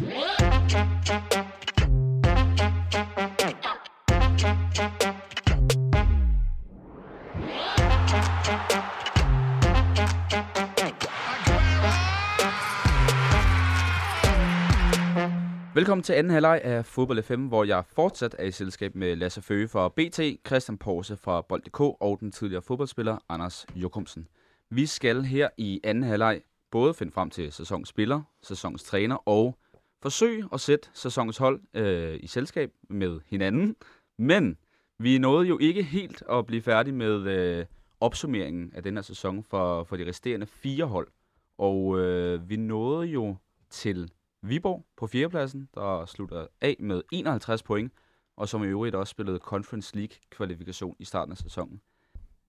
What? Velkommen til anden halvleg af Fodbold FM, hvor jeg fortsat er i selskab med Lasse Føge fra BT, Christian Porse fra Bold.dk og den tidligere fodboldspiller Anders Jokumsen. Vi skal her i anden halvleg både finde frem til sæsonsspiller, sæsons træner og forsøge at sætte sæsonens hold øh, i selskab med hinanden. Men vi nåede jo ikke helt at blive færdige med øh, opsummeringen af den her sæson for, for de resterende fire hold. Og øh, vi nåede jo til Viborg på fjerdepladsen, der slutter af med 51 point, og som i øvrigt også spillede Conference League-kvalifikation i starten af sæsonen.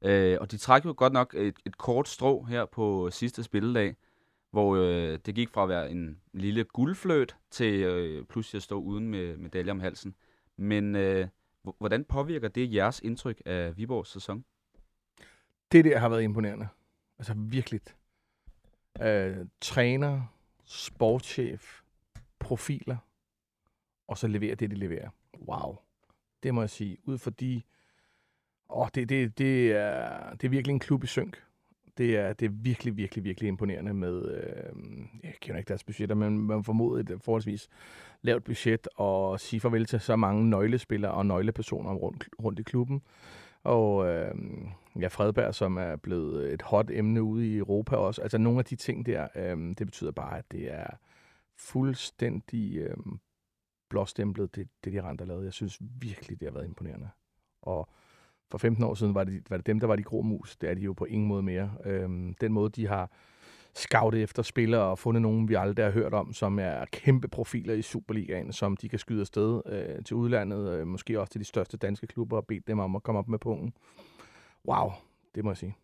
Øh, og de trak jo godt nok et, et kort strå her på sidste spilledag, hvor øh, det gik fra at være en lille guldfløt til øh, pludselig at stå uden med medalje om halsen. Men øh, hvordan påvirker det jeres indtryk af Viborgs sæson? Det der har været imponerende. Altså virkelig. Øh, træner, sportschef, profiler, og så leverer det, de leverer. Wow. Det må jeg sige. Ud for de... Åh, det, det, det, er, det er virkelig en klub i synk. Det er, det er virkelig, virkelig, virkelig imponerende med, øh, jeg kender ikke deres budgetter, men man formoder et forholdsvis lavt budget og sige farvel til så mange nøglespillere og nøglepersoner rundt, rundt i klubben. Og øh, ja, Fredberg, som er blevet et hot emne ude i Europa også. Altså nogle af de ting der, øh, det betyder bare, at det er fuldstændig øh, blåstemplet, det, det de rent lavede. Jeg synes virkelig, det har været imponerende. Og for 15 år siden var det, var det dem, der var de grå mus. Det er de jo på ingen måde mere. Øh, den måde, de har scoutet efter spillere og fundet nogen, vi aldrig har hørt om, som er kæmpe profiler i Superligaen, som de kan skyde afsted øh, til udlandet, øh, måske også til de største danske klubber, og bede dem om at komme op med punkten. Wow, det må jeg sige.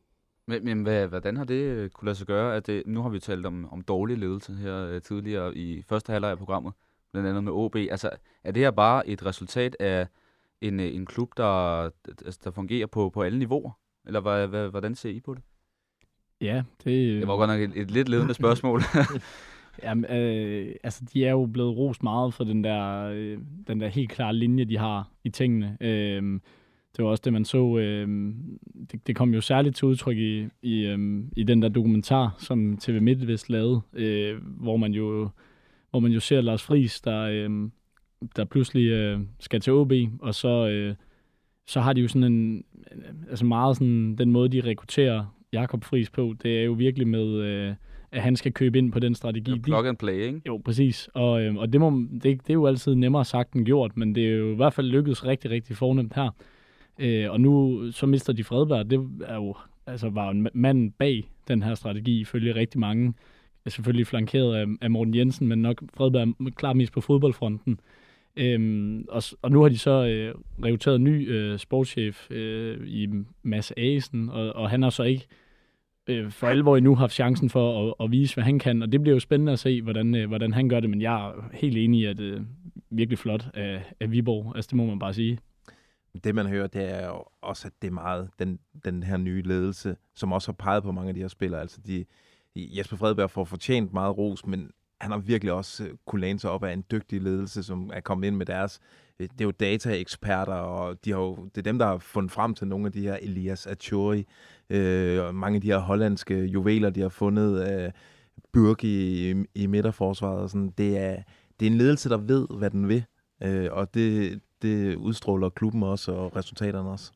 Men, men hvad, hvordan har det øh, kunne lade sig gøre? At det, nu har vi talt om, om dårlig ledelse her øh, tidligere i første halvleg af programmet, blandt andet med OB. Altså, er det her bare et resultat af en, øh, en klub, der, altså, der fungerer på, på alle niveauer? Eller hvad, hvad, hvordan ser I på det? Ja, det... Det var godt nok et, et lidt ledende spørgsmål. Jamen, øh, altså, de er jo blevet rost meget for den der, øh, den der helt klare linje, de har i tingene. Øh, det var også det, man så. Øh, det, det kom jo særligt til udtryk i, i, øh, i den der dokumentar, som TV MidtVest lavede, øh, hvor man jo hvor man jo ser Lars Friis, der, øh, der pludselig øh, skal til OB, og så, øh, så har de jo sådan en, altså meget sådan, den måde, de rekrutterer Jakob Friis på, det er jo virkelig med, øh, at han skal købe ind på den strategi. Ja, plug and play, ikke? Jo, præcis. Og, øh, og det, må, det, det er jo altid nemmere sagt end gjort, men det er jo i hvert fald lykkedes rigtig, rigtig fornemt her. Øh, og nu så mister de Fredberg. Det er jo, altså, var en mand bag den her strategi, ifølge rigtig mange. Er selvfølgelig flankeret af, af Morten Jensen, men nok Fredberg er klart mest på fodboldfronten. Øhm, og, og nu har de så øh, rekrutteret en ny øh, sportschef øh, i Mads Asen, og, og han har så ikke øh, for alvor endnu haft chancen for at, at vise, hvad han kan, og det bliver jo spændende at se, hvordan, øh, hvordan han gør det, men jeg er helt enig i, at det øh, virkelig flot af, af Viborg, altså det må man bare sige. Det man hører, det er jo også, at det er meget den, den her nye ledelse, som også har peget på mange af de her spillere, altså de, Jesper Fredberg får fortjent meget ros, men han har virkelig også øh, kunne læne sig op af en dygtig ledelse, som er kommet ind med deres øh, det er jo dataeksperter, og de har jo, det er dem, der har fundet frem til nogle af de her Elias Achori, øh, og mange af de her hollandske juveler, de har fundet, øh, Burg i, i midterforsvaret. Og sådan. Det, er, det er en ledelse, der ved, hvad den vil, øh, og det, det udstråler klubben også, og resultaterne også.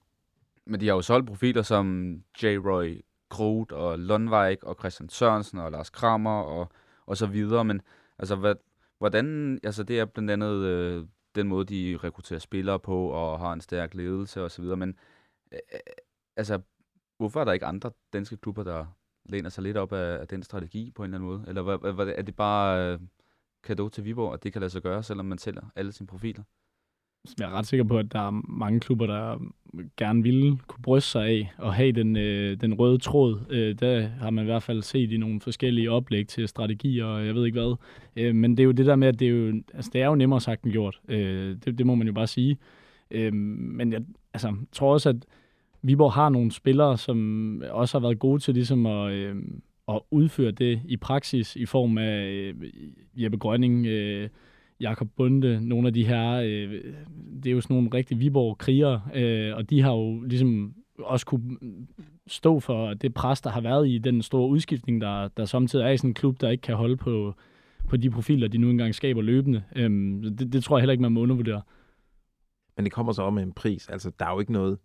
Men de har jo solgt profiler som J. Roy Groot og Lundvik og Christian Sørensen og Lars Kramer og, og så videre, men altså, hvad, hvordan, altså det er blandt andet øh, den måde, de rekrutterer spillere på, og har en stærk ledelse osv., men øh, øh, altså, hvorfor er der ikke andre danske klubber, der læner sig lidt op af, af den strategi på en eller anden måde? Eller hvad, hvad, er det bare øh, kado til Viborg, at det kan lade sig gøre, selvom man sælger alle sine profiler? Jeg er ret sikker på, at der er mange klubber, der gerne ville kunne bryste sig af og have den, øh, den røde tråd. Øh, der har man i hvert fald set i nogle forskellige oplæg til strategier og jeg ved ikke hvad. Øh, men det er jo det der med, at det er jo, altså, det er jo nemmere sagt end gjort. Øh, det, det må man jo bare sige. Øh, men jeg altså, tror også, at Viborg har nogle spillere, som også har været gode til ligesom at, øh, at udføre det i praksis i form af øh, Jeppe Grønning, øh, Jakob Bunde, nogle af de her, øh, det er jo sådan nogle rigtig Viborg-krigere, øh, og de har jo ligesom også kunne stå for det pres, der har været i den store udskiftning, der, der samtidig er i sådan en klub, der ikke kan holde på, på de profiler, de nu engang skaber løbende. Øhm, det, det tror jeg heller ikke, man må undervurdere. Men det kommer så om med en pris. Altså, der er jo ikke noget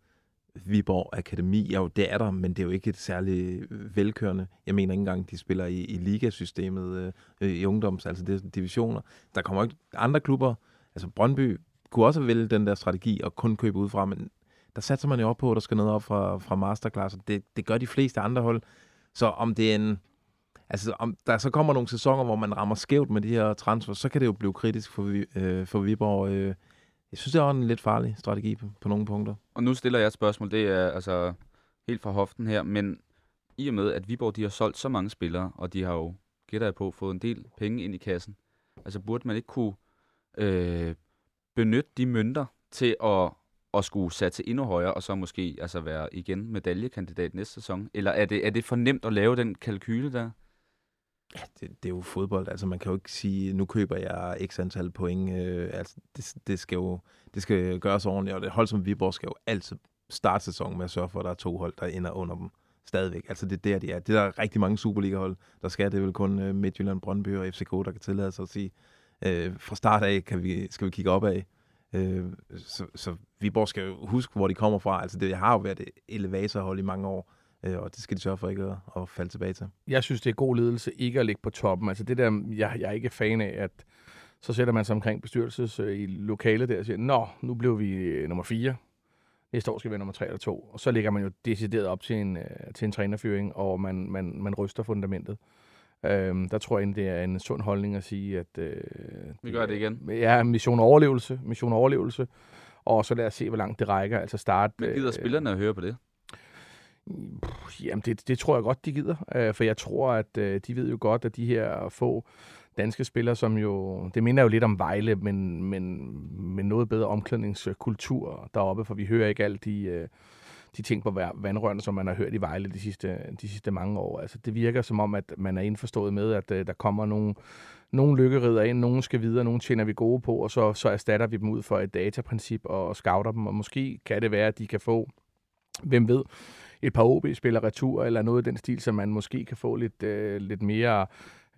Viborg Akademi. Jo, det er der, men det er jo ikke et særligt øh, velkørende. Jeg mener ikke engang, de spiller i, i ligasystemet øh, øh i ungdoms, altså det divisioner. Der kommer ikke andre klubber. Altså Brøndby kunne også vælge den der strategi og kun købe udefra, men der satser man jo op på, at der skal noget op fra, fra masterclass, og det, det gør de fleste andre hold. Så om det er en... Altså, om der så kommer nogle sæsoner, hvor man rammer skævt med de her transfer, så kan det jo blive kritisk for, øh, for Viborg. Øh, jeg synes, det er en lidt farlig strategi på, på nogle punkter. Og nu stiller jeg et spørgsmål, det er altså helt fra hoften her, men i og med, at Viborg de har solgt så mange spillere, og de har jo, gætter jeg på, fået en del penge ind i kassen, altså burde man ikke kunne øh, benytte de mønter til at, at skulle satse endnu højere, og så måske altså være igen medaljekandidat næste sæson? Eller er det, er det for nemt at lave den kalkyle der? Ja, det, det er jo fodbold. Altså, man kan jo ikke sige, nu køber jeg x antal point. Øh, altså, det, det, skal jo det skal gøres ordentligt, og det hold som Viborg skal jo altid starte sæsonen med at sørge for, at der er to hold, der ender under dem stadigvæk. Altså, det er der, de er. Det er der rigtig mange Superliga-hold, der skal. Det er vel kun øh, Midtjylland, Brøndby og FCK, der kan tillade sig at sige, øh, fra start af kan vi, skal vi kigge op af. Øh, så, så Viborg skal jo huske, hvor de kommer fra. Altså, det har jo været et elevatorhold i mange år og det skal de sørge for ikke at, at falde tilbage til. Jeg synes, det er god ledelse ikke at ligge på toppen. Altså det der, jeg, jeg er ikke fan af, at så sætter man sig omkring bestyrelses øh, i lokalet der og siger, nå, nu blev vi øh, nummer 4. Næste år skal vi være nummer 3 eller 2. Og så ligger man jo decideret op til en, øh, til en trænerfyring, og man, man, man ryster fundamentet. Øhm, der tror jeg, det er en sund holdning at sige, at... Øh, vi gør det igen. Ja, mission overlevelse. Mission overlevelse. Og så lad os se, hvor langt det rækker. Altså start... Men gider øh, spillerne at høre på det? Jamen, det, det tror jeg godt, de gider. Øh, for jeg tror, at øh, de ved jo godt, at de her få danske spillere, som jo... Det minder jo lidt om Vejle, men, men, men noget bedre omklædningskultur deroppe, for vi hører ikke alt de... Øh, de ting på vandrørene, som man har hørt i Vejle de sidste, de sidste mange år. Altså, det virker som om, at man er indforstået med, at uh, der kommer nogle, nogle lykkerider ind, nogen skal videre, nogle tjener vi gode på, og så, så erstatter vi dem ud for et dataprincip og, og scouter dem, og måske kan det være, at de kan få, hvem ved, et par OB-spillere retur, eller noget i den stil, så man måske kan få lidt, øh, lidt mere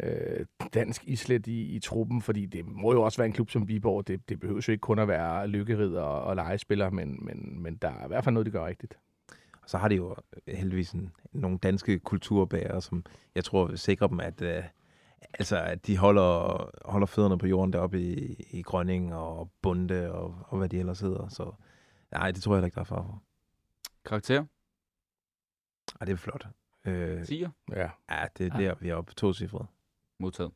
øh, dansk islet i, i truppen, fordi det må jo også være en klub som Viborg. Det, det behøver jo ikke kun at være lykkerid og, og legespillere, men, men, men der er i hvert fald noget, de gør rigtigt. Og så har de jo heldigvis en, nogle danske kulturbærere, som jeg tror vil sikre dem, at, øh, altså, at de holder, holder fødderne på jorden deroppe i, i Grønning og Bunde og, og hvad de ellers hedder. Så nej, det tror jeg heller ikke, der er far for. Karakter? Ja, det er flot. Øh, Siger? Ja. Ja, det er der, vi er oppe to cifre. Modtaget.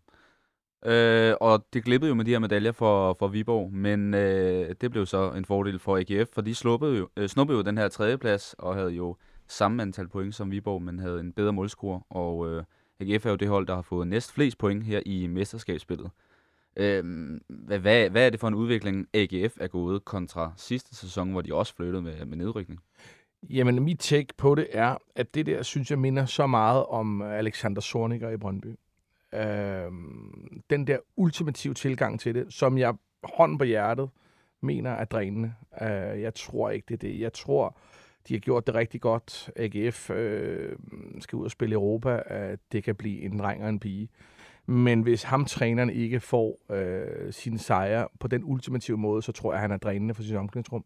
Øh, og det glippede jo med de her medaljer for, for Viborg, men øh, det blev så en fordel for AGF, for de sluppede jo, øh, snuppede jo den her tredjeplads og havde jo samme antal point som Viborg, men havde en bedre målscore. Og øh, AGF er jo det hold, der har fået næst flest point her i mesterskabsspillet. Øh, hvad, hvad, hvad er det for en udvikling, AGF er gået kontra sidste sæson, hvor de også flyttede med, med nedrykning? Jamen, mit take på det er, at det der, synes jeg, minder så meget om Alexander Sorniger i Brøndby. Øh, den der ultimative tilgang til det, som jeg hånd på hjertet mener er drænende. Øh, jeg tror ikke, det er det. Jeg tror, de har gjort det rigtig godt. AGF øh, skal ud og spille Europa. Øh, det kan blive en dreng og en pige. Men hvis ham træneren ikke får øh, sin sejre på den ultimative måde, så tror jeg, at han er drænende for sit omklædningsrum.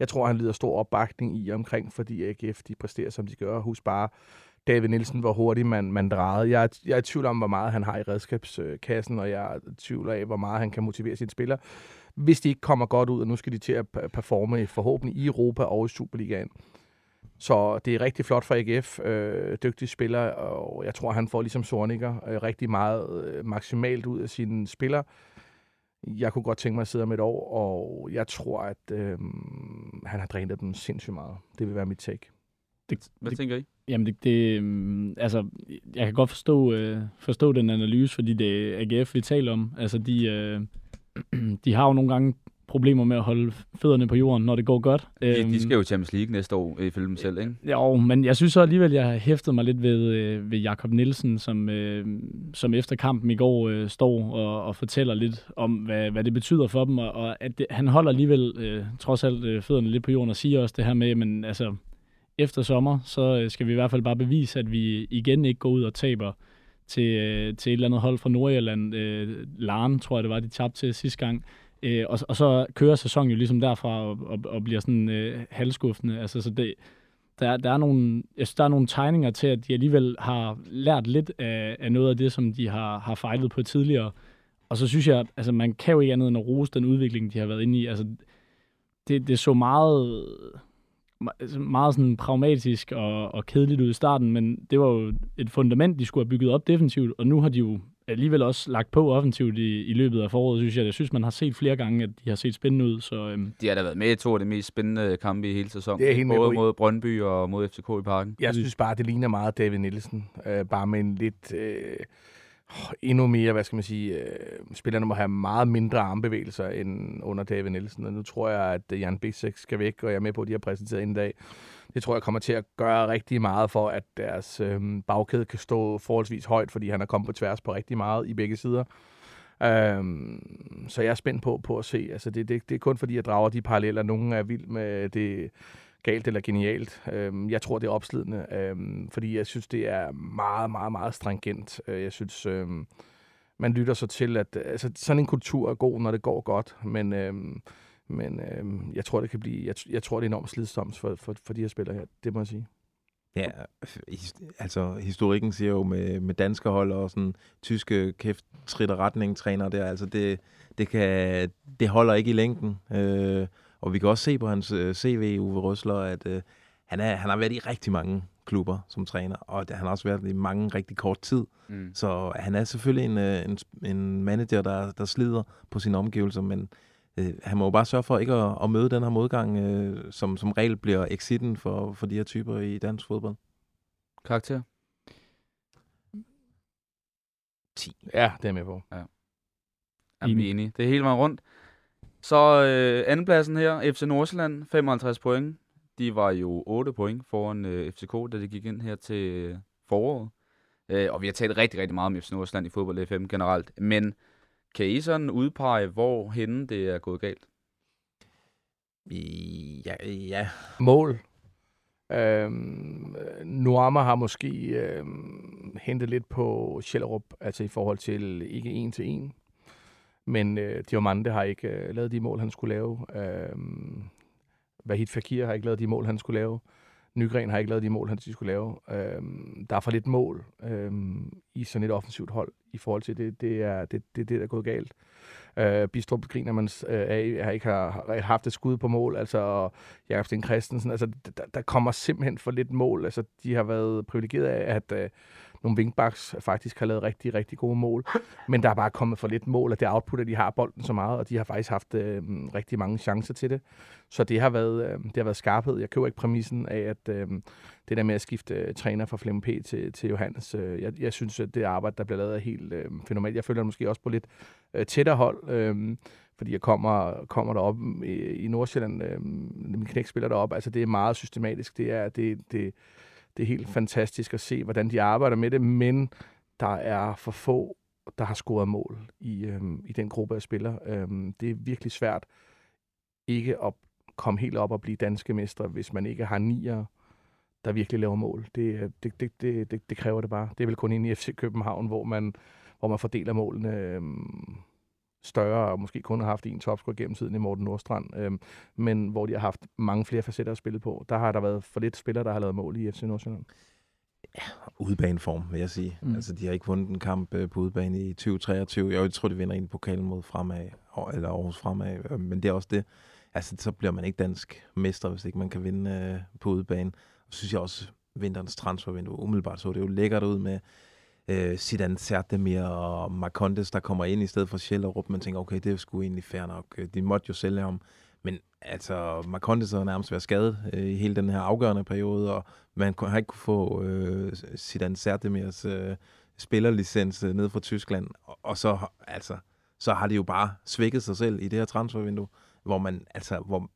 Jeg tror, han lider stor opbakning i omkring, fordi AGF de præsterer, som de gør. Husk bare, David Nielsen, hvor hurtigt man, man drejede. Jeg, jeg er i tvivl om, hvor meget han har i redskabskassen, og jeg er i tvivl af, hvor meget han kan motivere sine spillere. Hvis de ikke kommer godt ud, og nu skal de til at performe forhåbentlig i Europa og i Superligaen. Så det er rigtig flot for AGF. Øh, dygtig spiller, og jeg tror, han får ligesom Sorniger øh, rigtig meget øh, maksimalt ud af sine spillere. Jeg kunne godt tænke mig at sidde om et år, og jeg tror, at øh, han har drænet dem sindssygt meget. Det vil være mit take. Det, Hvad det, tænker I? Jamen, det, det, mm, altså, jeg kan godt forstå, øh, forstå den analyse, fordi det er AGF, vi taler om. Altså, de, øh, de har jo nogle gange problemer med at holde fødderne på jorden, når det går godt. De, Øhm, de skal jo i Champions League næste år, ifølge dem selv, ikke? Jo, men jeg synes så alligevel, jeg har hæftet mig lidt ved, øh, ved Jakob Nielsen, som, øh, som efter kampen i går øh, står og, og fortæller lidt om, hvad, hvad det betyder for dem, og, og at det, han holder alligevel øh, trods alt øh, fødderne lidt på jorden og siger også det her med, men altså efter sommer, så øh, skal vi i hvert fald bare bevise, at vi igen ikke går ud og taber til, øh, til et eller andet hold fra Nordjylland. Øh, Laren, tror jeg det var, de tabte til sidste gang. Øh, og, og så kører sæsonen jo ligesom derfra og, og, og bliver sådan øh, halvskuffende. Altså, så det, der, der, er nogle, jeg synes, der er nogle tegninger til, at de alligevel har lært lidt af, af noget af det, som de har, har fejlet på tidligere. Og så synes jeg, altså man kan jo ikke andet end at rose den udvikling, de har været inde i. Altså, det, det så meget, altså meget sådan pragmatisk og, og kedeligt ud i starten, men det var jo et fundament, de skulle have bygget op defensivt, og nu har de jo alligevel også lagt på offensivt i, i løbet af foråret, synes jeg. Jeg synes, man har set flere gange, at de har set spændende ud, så øhm, De har da været med i to af de mest spændende kampe i hele sæsonen. Det er helt Både mod Brøndby og mod FCK i parken. Jeg synes bare, det ligner meget David Nielsen. Øh, bare med en lidt... Øh, endnu mere, hvad skal man sige... Øh, spillerne må have meget mindre armbevægelser end under David Nielsen. Og nu tror jeg, at Jan Bissek skal væk, og jeg er med på, at de har præsenteret en dag. Det tror jeg kommer til at gøre rigtig meget for, at deres øh, bagkæde kan stå forholdsvis højt, fordi han er kommet på tværs på rigtig meget i begge sider. Øhm, så jeg er spændt på, på at se. Altså det, det, det er kun fordi, jeg drager de paralleller. Nogle er vild med det galt eller genialt. Øhm, jeg tror, det er opslidende, øhm, fordi jeg synes, det er meget, meget, meget stringent. Øh, Jeg synes, øhm, man lytter så til, at altså, sådan en kultur er god, når det går godt, men, øhm, men øhm, jeg tror, det kan blive, jeg, jeg tror, det er enormt slidsomt for, for, for de her spillere her. Det må jeg sige. Ja, altså historikken siger jo med, med danske hold og sådan tyske kæft trit og retning træner der, altså det, det, kan, det holder ikke i længden. Øh, og vi kan også se på hans øh, CV, Uwe Røsler, at øh, han, er, han har været i rigtig mange klubber som træner, og han har også været i mange rigtig kort tid. Mm. Så han er selvfølgelig en, øh, en, en manager, der, der slider på sine omgivelser, men øh, han må jo bare sørge for ikke at, at møde den her modgang, øh, som som regel bliver exiten for, for de her typer i dansk fodbold. Karakter? 10. Ja, det er med på. Jamen, vi er enige. Det er hele vejen rundt. Så øh, andenpladsen her, FC Nordsjælland, 55 point. De var jo 8 point foran øh, FCK, da de gik ind her til øh, foråret. Øh, og vi har talt rigtig, rigtig meget om FC Nordsjælland i fodbold FM generelt. Men kan I sådan udpege, hvor henne det er gået galt? Ja, ja. Mål. Øhm, Nuama har måske øhm, hentet lidt på Schellerup, altså i forhold til ikke en til en. Men øh, Diomande har ikke øh, lavet de mål, han skulle lave. Øhm, Vahid Fakir har ikke lavet de mål, han skulle lave. Nygren har ikke lavet de mål, han skulle lave. Øhm, der er for lidt mål øhm, i sådan et offensivt hold i forhold til det. Det er det, det, det der er gået galt. Øh, Bistrup griner man øh, af, har ikke har, har haft et skud på mål, altså og Jakob Sten Christensen, altså der, der kommer simpelthen for lidt mål. Altså de har været privilegeret af, at øh, nogle wingbacks faktisk har lavet rigtig, rigtig gode mål, men der er bare kommet for lidt mål, og det output, at de har bolden så meget, og de har faktisk haft øh, rigtig mange chancer til det. Så det har været, øh, det har været skarphed. Jeg køber ikke præmissen af, at øh, det der med at skifte øh, træner fra Flemming P. til, til Johannes, øh, jeg, jeg synes, at det arbejde, der bliver lavet, er helt øh, fænomenalt. Jeg føler måske også på lidt øh, tættere hold, øh, fordi jeg kommer, kommer derop i, i Nordsjælland, øh, min knæk spiller derop, altså det er meget systematisk, det er, det, det, det er helt fantastisk at se, hvordan de arbejder med det, men der er for få, der har scoret mål i, øhm, i den gruppe af spillere. Øhm, det er virkelig svært ikke at komme helt op og blive danske mestre, hvis man ikke har nier, der virkelig laver mål. Det, øh, det, det, det, det, det kræver det bare. Det er vel kun inde i FC København, hvor man, hvor man fordeler målene øhm, større, og måske kun har haft en topscorer gennem tiden i Morten Nordstrand, øh, men hvor de har haft mange flere facetter at spille på. Der har der været for lidt spillere, der har lavet mål i FC Nordsjælland. Udebaneform, vil jeg sige. Mm. Altså, de har ikke vundet en kamp øh, på udebane i 2023. Jeg tror, de vinder en pokalen mod fremad, eller Aarhus fremad, øh, men det er også det. Altså, så bliver man ikke dansk mester, hvis ikke man kan vinde øh, på udebane. Og så synes jeg også, vinterens transfervindue, umiddelbart så det jo lækkert ud med øh, Zidane Sertemir og Marcondes, der kommer ind i stedet for Schellerup. Man tænker, okay, det er sgu egentlig fair nok. Øh, de måtte jo sælge ham. Men altså, Marcondes har nærmest været skadet øh, i hele den her afgørende periode, og man kunne- har ikke kunne få øh, Zidane Sertemirs øh, spillerlicens øh, ned fra Tyskland. Og, og så, altså, så har de jo bare svækket sig selv i det her transfervindue, hvor man, altså, hvor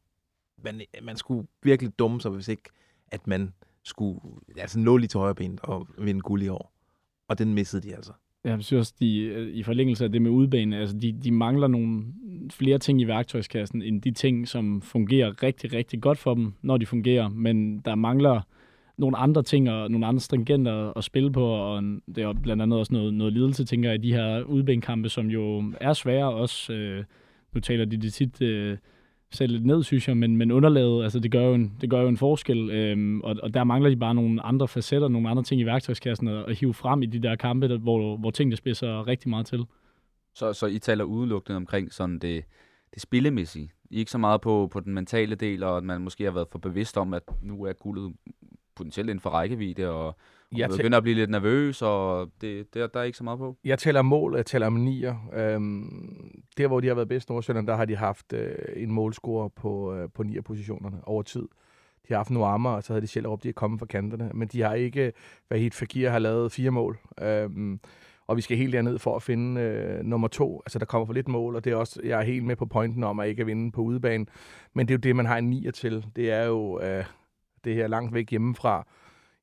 man, man skulle virkelig dumme sig, hvis ikke, at man skulle altså nå lige til højre ben og vinde guld i år. Og den missede de altså. Jeg synes også, de, øh, i forlængelse af det med udbane, altså de, de mangler nogle flere ting i værktøjskassen, end de ting, som fungerer rigtig, rigtig godt for dem, når de fungerer. Men der mangler nogle andre ting og nogle andre stringenter at spille på, og det er blandt andet også noget, noget lidelse, tænker jeg, i de her udbænkampe, som jo er svære også. Øh, nu taler de det tit øh, sætte lidt ned, synes jeg, men, men underlaget, altså det gør jo en, det gør jo en forskel, øhm, og, og der mangler de bare nogle andre facetter, nogle andre ting i værktøjskassen at, at hive frem i de der kampe, der, hvor, hvor tingene spidser rigtig meget til. Så, så I taler udelukkende omkring sådan det, det spillemæssige. I ikke så meget på, på den mentale del, og at man måske har været for bevidst om, at nu er guldet potentielt inden for rækkevidde, og jeg begynder at blive lidt nervøs, og det, det, der er ikke så meget på. Jeg tæller mål, jeg tæller om nier. Øhm, der, hvor de har været bedst Nordsjælland, der har de haft øh, en målscore på, øh, på nier positionerne over tid. De har haft Nuammer, og så havde de selv op, de er kommet fra kanterne. Men de har ikke, hvad helt Fagir har lavet fire mål. Øhm, og vi skal helt derned for at finde øh, nummer to. Altså, der kommer for lidt mål, og det er også, jeg er helt med på pointen om at ikke at vinde på udebane. Men det er jo det, man har en nier til. Det er jo øh, det her langt væk hjemmefra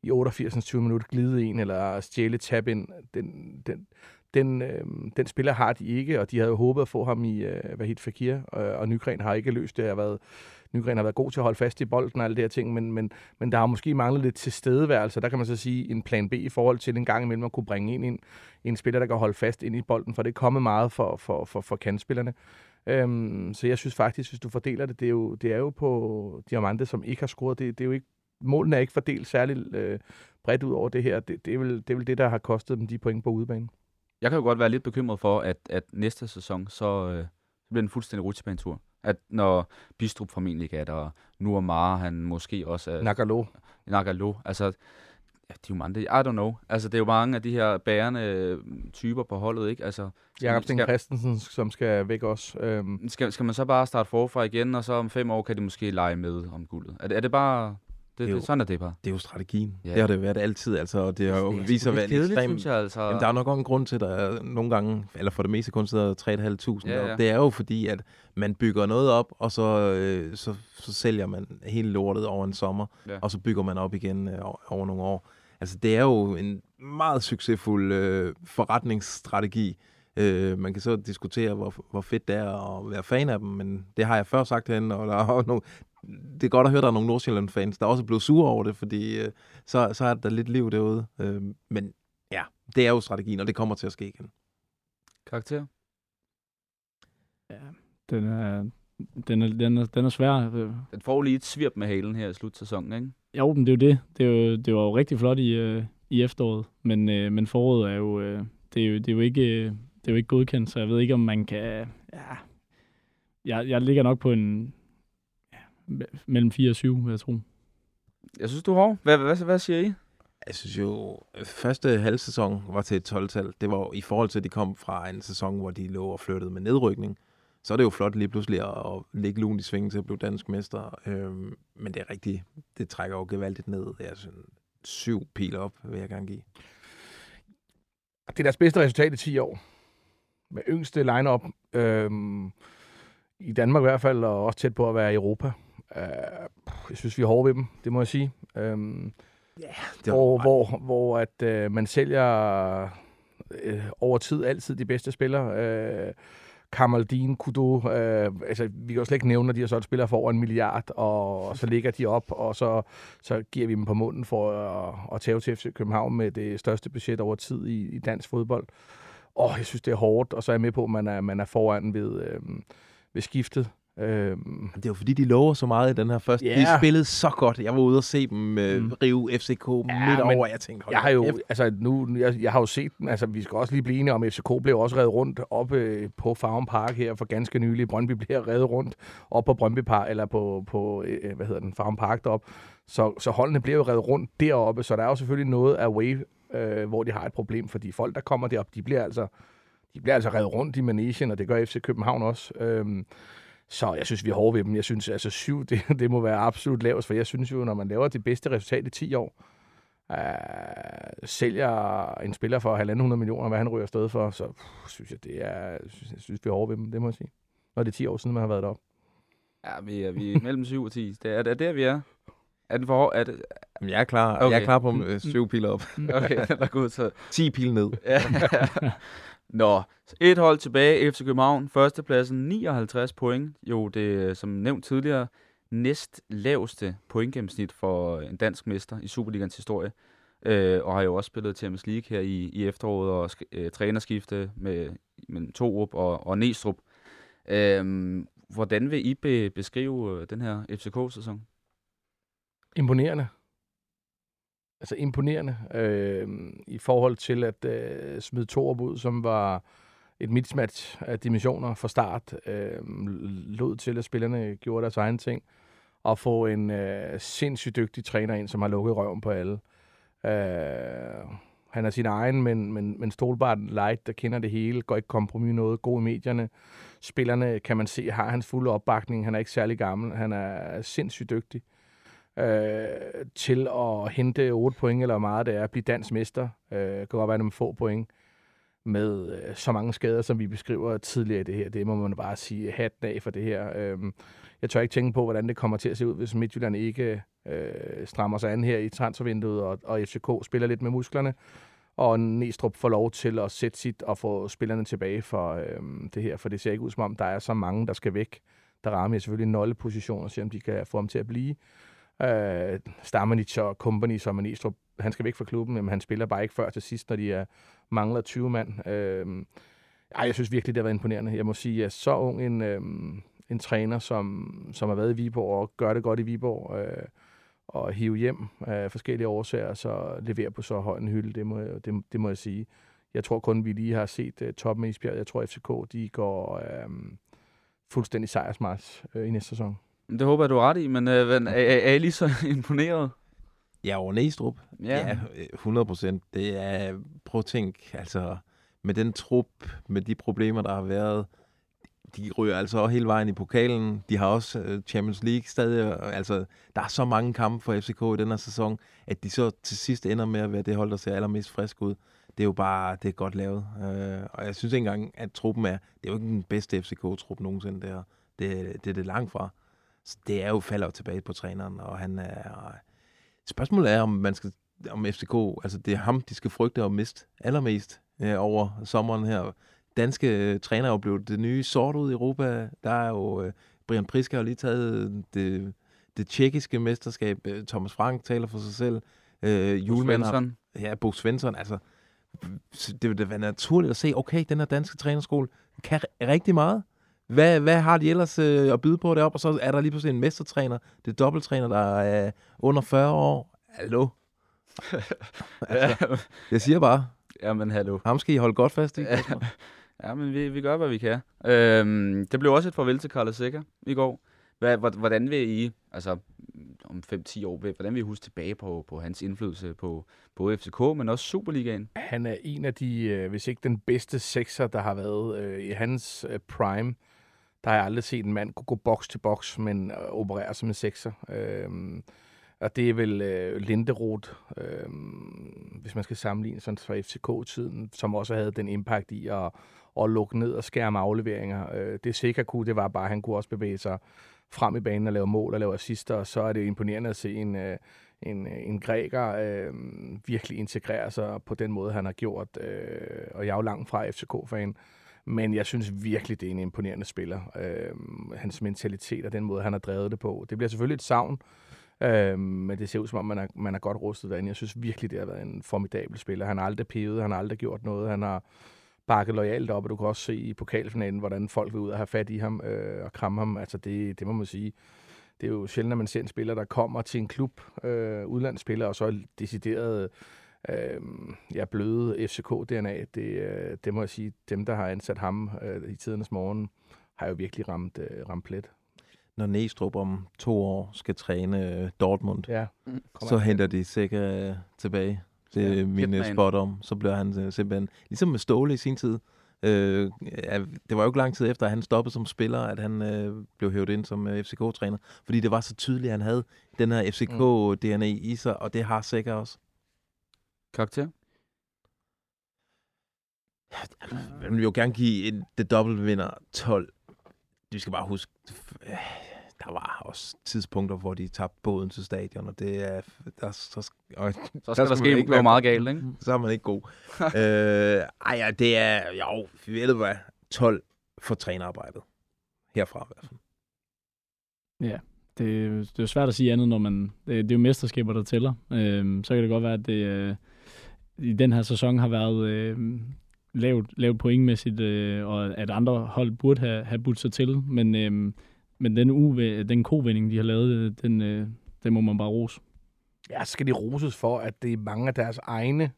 i 88. 20 minutter glide en, eller stjæle tab ind. Den, den, den, øh, den spiller har de ikke, og de havde jo håbet at få ham i øh, Vahid Fakir, øh, og Nygren har ikke løst det. Har været, Nygren har været god til at holde fast i bolden og alle de her ting, men, men, men der har måske manglet lidt tilstedeværelse. Der kan man så sige en plan B i forhold til en gang imellem at kunne bringe ind en, en spiller, der kan holde fast ind i bolden, for det er kommet meget for, for, for, for kandspillerne. Øhm, så jeg synes faktisk, hvis du fordeler det, det er jo, det er jo på Diamante, som ikke har scoret. Det, det er jo ikke målene er ikke fordelt særligt øh, bredt ud over det her. Det, det, er vel, det er vel det, der har kostet dem de point på udebane. Jeg kan jo godt være lidt bekymret for, at, at næste sæson, så øh, bliver en fuldstændig rutsjebanetur. At når Bistrup formentlig ikke er der, og nu Mara, han måske også er... Nagalo. Nagalo. Altså, ja, de er jo mange, I don't know. Altså, det er jo mange af de her bærende øh, typer på holdet, ikke? Altså, Jakob Sten Christensen, som skal væk også. Øhm. Skal, skal man så bare starte forfra igen, og så om fem år kan de måske lege med om guldet? Er det, er det bare det, det, er jo, sådan er det bare. Det er jo strategien. Ja. Det har det været altid. Altså, og det har jo vist sig være ekstremt... Synes jeg, altså. Jamen, der er nok også en grund til, at der er nogle gange, eller for det meste kun sidder 3.500 ja, ja. Det er jo fordi, at man bygger noget op, og så, øh, så, så sælger man hele lortet over en sommer, ja. og så bygger man op igen øh, over nogle år. Altså, det er jo en meget succesfuld øh, forretningsstrategi. Øh, man kan så diskutere, hvor, hvor fedt det er at være fan af dem, men det har jeg før sagt hende, og der er nogle, det er godt at høre, at der er nogle Nordsjælland-fans, der også er blevet sure over det, fordi øh, så, så er der lidt liv derude. Øh, men ja, det er jo strategien, og det kommer til at ske igen. Karakter? Ja, den er, den er, den er, den er svær. Den får lige et svirp med halen her i slutsæsonen, ikke? Jo, men det er jo det. Det, er jo, det var jo rigtig flot i, øh, i efteråret, men, øh, men foråret er jo, øh, det er jo, det er jo ikke, øh, det er jo ikke godkendt, så jeg ved ikke, om man kan... Ja, jeg, jeg ligger nok på en mellem 4 og 7, vil jeg tro. Jeg synes, du har. Hvad, hvad, hvad siger I? Jeg synes jo, første halvsæson var til et 12-tal. Det var i forhold til, at de kom fra en sæson, hvor de lå og flyttede med nedrykning. Så er det jo flot lige pludselig at, lægge lugen i svingen til at blive dansk mester. Øhm, men det er rigtigt. Det trækker jo gevaldigt ned. Jeg synes, syv pil op, vil jeg gerne give. Det er deres bedste resultat i 10 år. Med yngste line-up. Øhm, I Danmark i hvert fald, og også tæt på at være i Europa. Uh, jeg synes, vi er hårde ved dem, det må jeg sige. Um, yeah, det hvor, hvor, hvor at uh, man sælger uh, over tid altid de bedste spillere. Uh, Kamaldin, Kudo, uh, altså vi kan jo slet ikke nævne, at de har så spiller for over en milliard, og, og så ligger de op, og så, så giver vi dem på munden for at, at tage til FC København med det største budget over tid i, i dansk fodbold. Og jeg synes, det er hårdt, og så er jeg med på, at man er, man er foran ved, øh, ved skiftet. Øhm, det er jo fordi, de lover så meget i den her første. Yeah. De spillede så godt. Jeg var ude og se dem øh, mm. rive FCK ja, midt over. Jeg tænkte, jeg har jo, altså, nu, jeg, jeg, har jo set dem. Altså, vi skal også lige blive enige om, FCK blev også reddet rundt oppe øh, på Farm Park her for ganske nylig. Brøndby bliver reddet rundt op på Brøndby Park, eller på, på øh, hvad hedder den, Farm Park deroppe. Så, så holdene bliver jo reddet rundt deroppe, så der er jo selvfølgelig noget away, øh, hvor de har et problem, fordi folk, der kommer derop, de bliver altså, de bliver altså reddet rundt i Manesien, og det gør FC København også. Øh, så jeg synes, vi er hårde ved dem. Jeg synes, altså syv, det, det må være absolut lavest, for jeg synes jo, når man laver det bedste resultat i 10 år, øh, sælger en spiller for 1.500 millioner, hvad han ryger afsted for, så pff, synes jeg, det er, synes, jeg synes, vi er hårde ved dem, det må jeg sige. Når det er 10 år siden, man har været deroppe. Ja, vi er, vi er mellem 7 og 10. Det er, det er der, vi er. Er den for hård? Er det, Jamen, jeg er klar, okay. Jeg er klar på øh, syv pil op. okay, den er god. Så, 10 pil ned. ja. Nå, et hold tilbage. FC København, førstepladsen, 59 point. Jo, det som nævnt tidligere, næst laveste pointgennemsnit for øh, en dansk mester i Superligans historie. Øh, og har jo også spillet Champions League her i, i efteråret og sk- øh, trænerskifte med, med Torup og, og Næstrup. Øh, hvordan vil I be, beskrive øh, den her FCK-sæson? Imponerende. Altså imponerende øh, i forhold til at øh, smide Torup ud, som var et mismatch af dimensioner fra start. Øh, lod til, at spillerne gjorde deres egen ting. Og få en øh, sindssygt dygtig træner ind, som har lukket røven på alle. Øh, han er sin egen, men, men, men stolbart light, der kender det hele, går ikke kompromis noget, god i medierne. Spillerne, kan man se, har hans fulde opbakning. Han er ikke særlig gammel. Han er sindssygt dygtig øh, Øh, til at hente 8 point, eller hvor meget det er, at blive dansk mester. Øh, kan godt være, at man få point med øh, så mange skader, som vi beskriver tidligere i det her. Det må man bare sige øh, hatten af for det her. Øh, jeg tør ikke tænke på, hvordan det kommer til at se ud, hvis Midtjylland ikke øh, strammer sig an her i transfervinduet, og, og FCK spiller lidt med musklerne, og Næstrup får lov til at sætte sit og få spillerne tilbage for øh, det her, for det ser ikke ud som om, der er så mange, der skal væk. Der rammer jeg selvfølgelig nøglepositioner, og se, om de kan få ham til at blive. Øh, Stammenich og company, som er Næstrup, han skal væk fra klubben, men han spiller bare ikke før til sidst, når de er, mangler 20 mand. Øh, ej, jeg synes virkelig, det har været imponerende. Jeg må sige, at så ung en, øh, en træner, som, som har været i Viborg og gør det godt i Viborg, øh, og hive hjem af forskellige årsager, så levere på så høj en hylde, det må, jeg- det, det må jeg sige. Jeg tror kun, vi lige har set uh, toppen af Isbjerg. Jeg tror, FCK de går øh, fuldstændig sejrsmars øh, i næste sæson. Det håber jeg, du er ret i, men øh, er, er, er I lige så imponeret? Ja, over Næstrup. Ja, øh, 100 procent. Det er, prøv at tænke, altså, med den trup, med de problemer, der har været, de ryger altså også hele vejen i pokalen. De har også øh, Champions League stadig. Altså, der er så mange kampe for FCK i den her sæson, at de så til sidst ender med at være det hold, der ser allermest frisk ud. Det er jo bare, det er godt lavet. Øh, og jeg synes ikke engang, at truppen er, det er jo ikke den bedste FCK-trup nogensinde, det her. Det, det er det langt fra. Så det er jo falder jo tilbage på træneren, og han er... Spørgsmålet er, om man skal om FCK, altså det er ham, de skal frygte at miste allermest øh, over sommeren her. Danske øh, træner er jo blevet det nye sort ud i Europa. Der er jo, øh, Brian Priska har lige taget det, det tjekkiske mesterskab. Øh, Thomas Frank taler for sig selv. Øh, Julemand har, ja, Bo Svensson, altså så det vil da være naturligt at se, okay, den her danske trænerskole kan ri- rigtig meget. Hvad, hvad har de ellers øh, at byde på deroppe? Og så er der lige pludselig en mestertræner, det er dobbelttræner, der er under 40 år. Hallo? altså, jeg siger bare, ja, men hallo. ham skal I holde godt fast i. Ja, ja men vi, vi gør, hvad vi kan. Øhm, det blev også et farvel til Carlos Sikker i går. Hvad, hvor- hvordan vil I, altså om 5-10 år, hvordan vil I huske tilbage på, på hans indflydelse på både FCK, men også Superligaen? Han er en af de, øh, hvis ikke den bedste sekser, der har været øh, i hans øh, prime. Der har jeg aldrig set en mand kunne gå boks til boks, men øh, operere som en sekser. Øh, og det er vel øh, Linderoth, øh, hvis man skal sammenligne sådan fra FCK-tiden, som også havde den impact i at, at lukke ned og skærme afleveringer. Øh, det sikkert kunne, det var bare, at han kunne også bevæge sig frem i banen og lave mål og lave assister, og så er det imponerende at se en, øh, en, øh, en græker øh, virkelig integrere sig på den måde, han har gjort. Øh, og jeg er jo langt fra FCK-fan, men jeg synes virkelig, det er en imponerende spiller. Øh, hans mentalitet og den måde, han har drevet det på. Det bliver selvfølgelig et savn, øh, men det ser ud som om, man er, man er godt rustet derinde. Jeg synes virkelig, det har været en formidabel spiller. Han har aldrig pevet, han har aldrig gjort noget. Han har bakket lojalt op, og du kan også se i pokalfinalen, hvordan folk vil ud og have fat i ham øh, og kramme ham. Altså det, det må man sige. Det er jo sjældent, at man ser en spiller, der kommer til en klub, øh, udlandsspiller, og så er decideret øh, ja, bløde FCK-DNA. Det, det må jeg sige, dem, der har ansat ham øh, i tidernes morgen, har jo virkelig ramt, øh, ramt plet. Når Næstrup om to år skal træne øh, Dortmund, Ja. Mm. så henter de sikkert øh, tilbage. Det er Ja, min øh, Hitman. spot om. Så bliver han øh, simpelthen, ligesom med Ståle i sin tid, øh, ja, det var jo ikke lang tid efter, at han stoppede som spiller, at han øh, blev hævet ind som øh, FCK-træner. Fordi det var så tydeligt, at han havde den her FCK-DNA i sig, og det har sikkert også. Karakter? Jeg vil jo gerne give en, det dobbelt vinder 12. Vi skal bare huske, der var også tidspunkter, hvor de tabte båden til stadion, og det er... Der, så, og, Så Der skal der, skal ske man ikke være- meget galt, ikke? så er man ikke god. øh, ej, ja, det er... Jo, vi ved du hvad? 12 for trænerarbejdet. Herfra i hvert fald. det, er jo- det er jo svært at sige andet, når man... Det, det er jo mesterskaber, der tæller. Øhm, så kan det godt være, at det øh, i den her sæson har været øh, lavt, lavt pointmæssigt, øh, og at andre hold burde have, have budt sig til. Men, øh, men den, uve, den kovending, de har lavet, øh, den, øh, den må man bare rose. Ja, så skal de roses for, at det er mange af deres egne,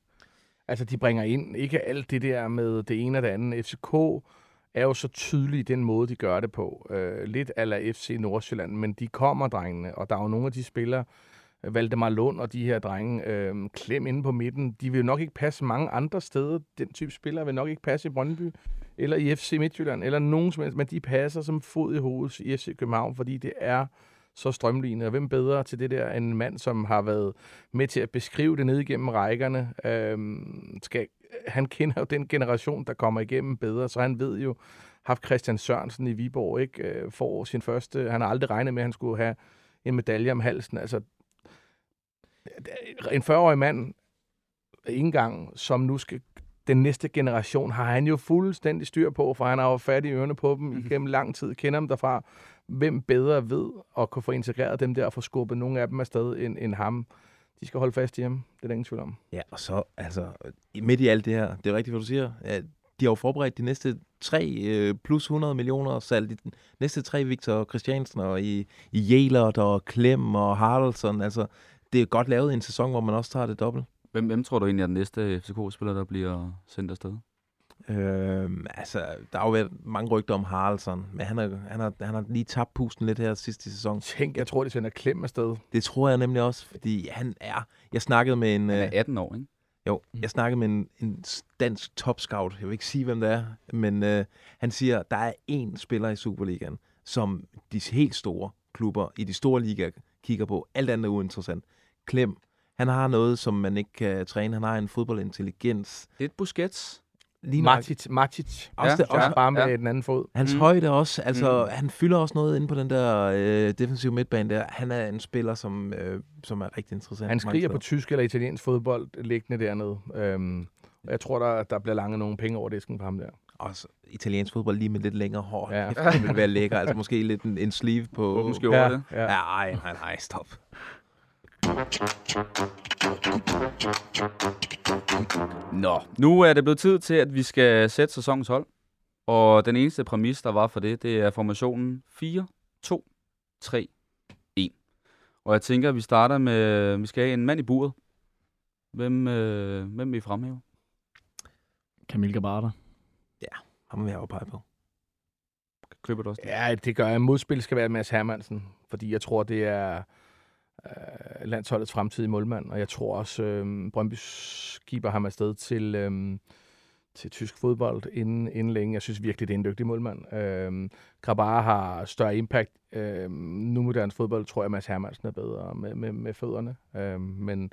altså de bringer ind, ikke alt det der med det ene og det andet. FCK er jo så tydelig i den måde, de gør det på. Øh, lidt ala FC Nordsjælland, men de kommer, drengene, og der er jo nogle af de spillere, Valdemar Lund og de her drenge, øh, klem inde på midten, de vil jo nok ikke passe mange andre steder. Den type spillere vil nok ikke passe i Brøndby, eller i FC Midtjylland, eller nogen som helst, men de passer som fod i hovedet i FC København, fordi det er så strømlignet. Og hvem bedre til det der end en mand, som har været med til at beskrive det ned igennem rækkerne. Øhm, skal, han kender jo den generation, der kommer igennem bedre, så han ved jo, haft Christian Sørensen i Viborg, ikke? Øh, får sin første, han har aldrig regnet med, at han skulle have en medalje om halsen. Altså, en 40-årig mand, ikke engang, som nu skal den næste generation, har han jo fuldstændig styr på, for han har jo fat i ørerne på dem igennem lang tid, kender dem derfra. Hvem bedre ved at kunne få integreret dem der og få skubbet nogle af dem afsted end, end ham? De skal holde fast hjemme, det er der ingen tvivl om. Ja, og så, altså, midt i alt det her, det er rigtigt, hvad du siger. Ja, de har jo forberedt de næste tre øh, plus 100 millioner salg. De næste tre, Victor Christiansen og i, i Jelert og Klem og Haraldsson. Altså, det er godt lavet i en sæson, hvor man også tager det dobbelt. Hvem, hvem tror du egentlig er den næste FCK-spiller, der bliver sendt afsted? Øhm, altså, der har jo været mange rygter om Haraldsson, men han har, han, har, han har lige tabt pusten lidt her sidste sæson. Tænk, jeg tror, de sender klem afsted. Det tror jeg nemlig også, fordi han er... Jeg snakkede med en... Han øh, er 18 år, ikke? Jo, jeg snakkede med en, en dansk topscout. Jeg vil ikke sige, hvem det er, men øh, han siger, der er én spiller i Superligaen, som de helt store klubber i de store ligaer kigger på. Alt andet er uinteressant. Klem. Han har noget, som man ikke kan træne. Han har en fodboldintelligens. Lidt Busquets. Lige Matic, Matic. Også Ja, det, Også også, bare med ja. den anden fod. Hans Mm. mm. højde også, altså Mm. mm. han fylder også noget inde på den der øh, defensive midtbane der. Han er en spiller, som, øh, som er rigtig interessant. Han skriger på tysk eller italiensk fodbold liggende dernede. Øhm, og jeg tror, der, der bliver lange nogle penge over disken på ham der. Også italiensk fodbold lige med lidt længere hår. Ja. Ja. Det vil være lækker. Altså måske lidt en, en sleeve på... Åben skjorte. ja, det. ja. Ja, ej, nej, nej, stop. Nå, nu er det blevet tid til, at vi skal sætte sæsonens hold. Og den eneste præmis, der var for det, det er formationen 4, 2, 3, 1. Og jeg tænker, at vi starter med, vi skal have en mand i buret. Hvem, øh, hvem vil I fremhæve? Camille Gabata. Ham vil jeg jo pege på. Køber du også det? Ja, det gør jeg. Modspil skal være Mads Hermansen, fordi jeg tror, det er øh, landsholdets fremtidige målmand, og jeg tror også, øh, Brøndby skiber ham afsted til, øh, til tysk fodbold inden, inden længe. Jeg synes virkelig, det er en dygtig målmand. Øh, Grabar har større impact. Øh, nu moderne fodbold tror jeg, Mads Hermansen er bedre med, med, med fødderne, øh, men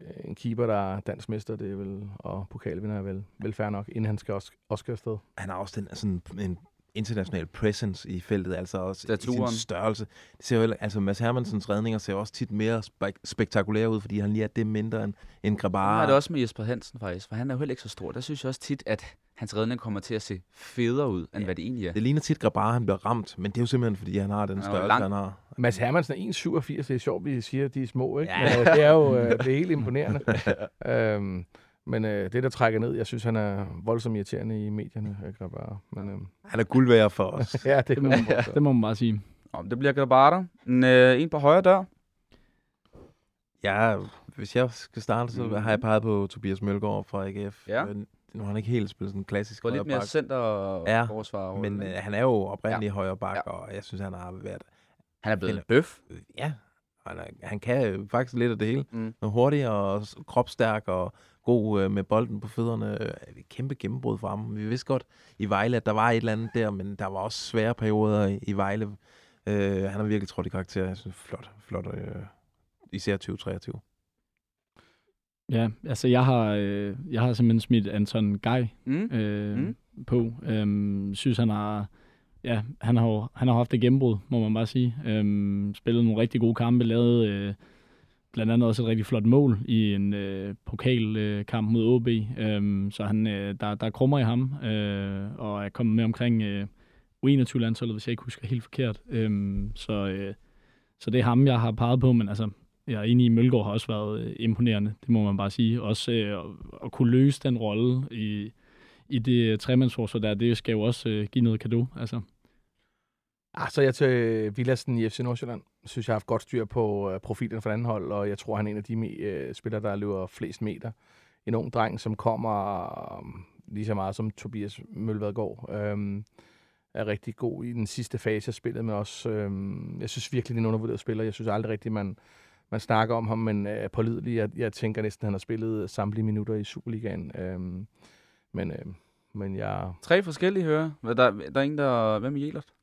øh, en keeper, der er dansk mester, det er vel, og pokalvinder er vel, vel fair nok, inden han skal også, også skal afsted. Han har også den, sådan en international presence i feltet, altså også i Staturen. sin størrelse. Det ser jo, altså Mads Hermansens redninger ser også tit mere spek- spektakulære ud, fordi han lige er det mindre end, end. Grabara. er det også med Jesper Hansen faktisk, for han er jo heller ikke så stor. Der synes jeg også tit, at hans redning kommer til at se federe ud, end Ja. hvad det egentlig er. Det ligner tit Grabara, han bliver ramt, men det er jo simpelthen, fordi han har den Han størrelse, han har. Mads Hermansen er 1,87. Det er sjovt, vi siger, at de er små, ikke? Ja. Men, øh, det er jo øh, det er helt imponerende. øhm, men øh, det, der trækker ned, jeg synes, han er voldsomt irriterende i medierne. Jeg kan bare, men, øh, Han er guld værd for os. ja, det, Det må, man, det må man bare sige. Om det bliver Grabata. En, øh, en på højre dør. Ja, hvis jeg skal starte, så Mhm. har jeg peget på Tobias Mølgaard fra AGF. Ja. Nu har han ikke helt spillet sådan en klassisk Få lidt højre mere center og Ja, forsvar. men øh, han er jo oprindeligt ja. højre bak, Ja. og jeg synes, han har været... han er blevet en bøf. Ja, han, er, han kan faktisk lidt af det hele. Mm. Og hurtig og kropstærk og god øh, med bolden på fødderne. Øh, et kæmpe gennembrud for ham. Vi vidste godt i Vejle, at der var et eller andet der, men der var også svære perioder i, i Vejle. Øh, han har virkelig trådt i karakter. Jeg synes, flot. flot øh, især 2023. Ja, altså jeg har, øh, jeg har simpelthen smidt Anton Gej Mm. øh, Mm. mm. på. Øhm, synes, han har ja, han har han har haft et gennembrud, må man bare sige. Øhm, spillet nogle rigtig gode kampe, lavet øh, blandt andet også et rigtig flot mål i en øh, pokalkamp øh, mod OB. Øhm, så han, øh, der, der er krummer i ham, øh, og er kommet med omkring øh, U21-landsholdet, hvis jeg ikke husker helt forkert. Øhm, så, øh, så det er ham, jeg har peget på, men altså, jeg er enig i, Mølgaard har også været øh, imponerende, det må man bare sige. Også øh, at, at kunne løse den rolle i, i det øh, tremandsforsvar der, det skal jo også øh, give noget kado. Altså. Ah, så jeg til øh, Villassen i FC Nordsjælland. synes, jeg har haft godt styr på øh, profilen for anden hold, og jeg tror, han er en af de øh, spillere, der løber flest meter. En ung dreng, som kommer lige så meget som Tobias Mølvadgaard. Um, er rigtig god i den sidste fase af spillet, men også, um, jeg synes virkelig, det er en undervurderet spiller. Jeg synes aldrig rigtigt, man, man snakker om ham, men er uh, pålidelig. Jeg, jeg tænker næsten, at han har spillet samtlige minutter i Superligaen. Um, men, øh, men jeg... Tre forskellige hører. Der, der er en, der... Hvem er Jelert?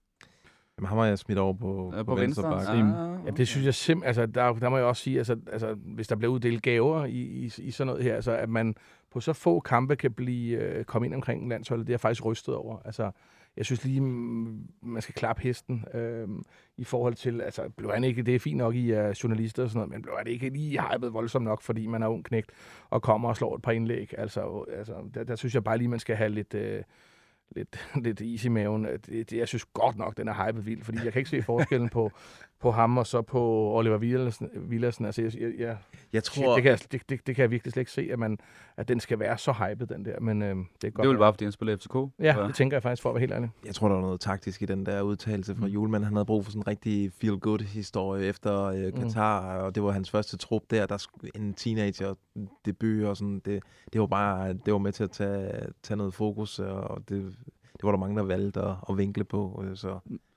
Jamen, ham har jeg smidt over på, Ja, på, venstre, venstre Ah, bakke. Ja, det synes jeg simpelthen, altså der, der må jeg også sige, altså, altså hvis der bliver uddelt gaver i, i, i sådan noget her, altså at man på så få kampe kan blive øh, komme ind omkring landsholdet, det er jeg faktisk rystet over. Altså, jeg synes lige, mm, man skal klappe hesten øh, i forhold til, altså blev han ikke, det er fint nok i uh, journalister og sådan noget, men blev han ikke lige hypet voldsomt nok, fordi man er ung knægt og kommer og slår et par indlæg. Altså, altså der, der synes jeg bare lige, man skal have lidt... Øh, lidt, lidt is i maven. Det, det, jeg synes godt nok, den er hypet vild, fordi jeg kan ikke se forskellen på, på ham og så på Oliver Villassen. Villassen. Altså, jeg, jeg, jeg, Jeg tror, det, kan jeg, det, det, det kan jeg virkelig slet ikke se, at, man, at den skal være så hypet, den der. Men øh, det er godt. Det er vel bare, fordi han spiller FCK. Ja, det tænker jeg faktisk, for at være helt ærlig. jeg tror, der var noget taktisk i den der udtalelse fra Mm. Julemand. Han havde brug for sådan en rigtig feel-good-historie efter øh, Katar, og det var hans første trup der. Der skulle en teenager debut og sådan. Det, det var bare det var med til at tage, tage noget fokus, og det, det var der mange, der valgte at, at vinkle på. øh, Så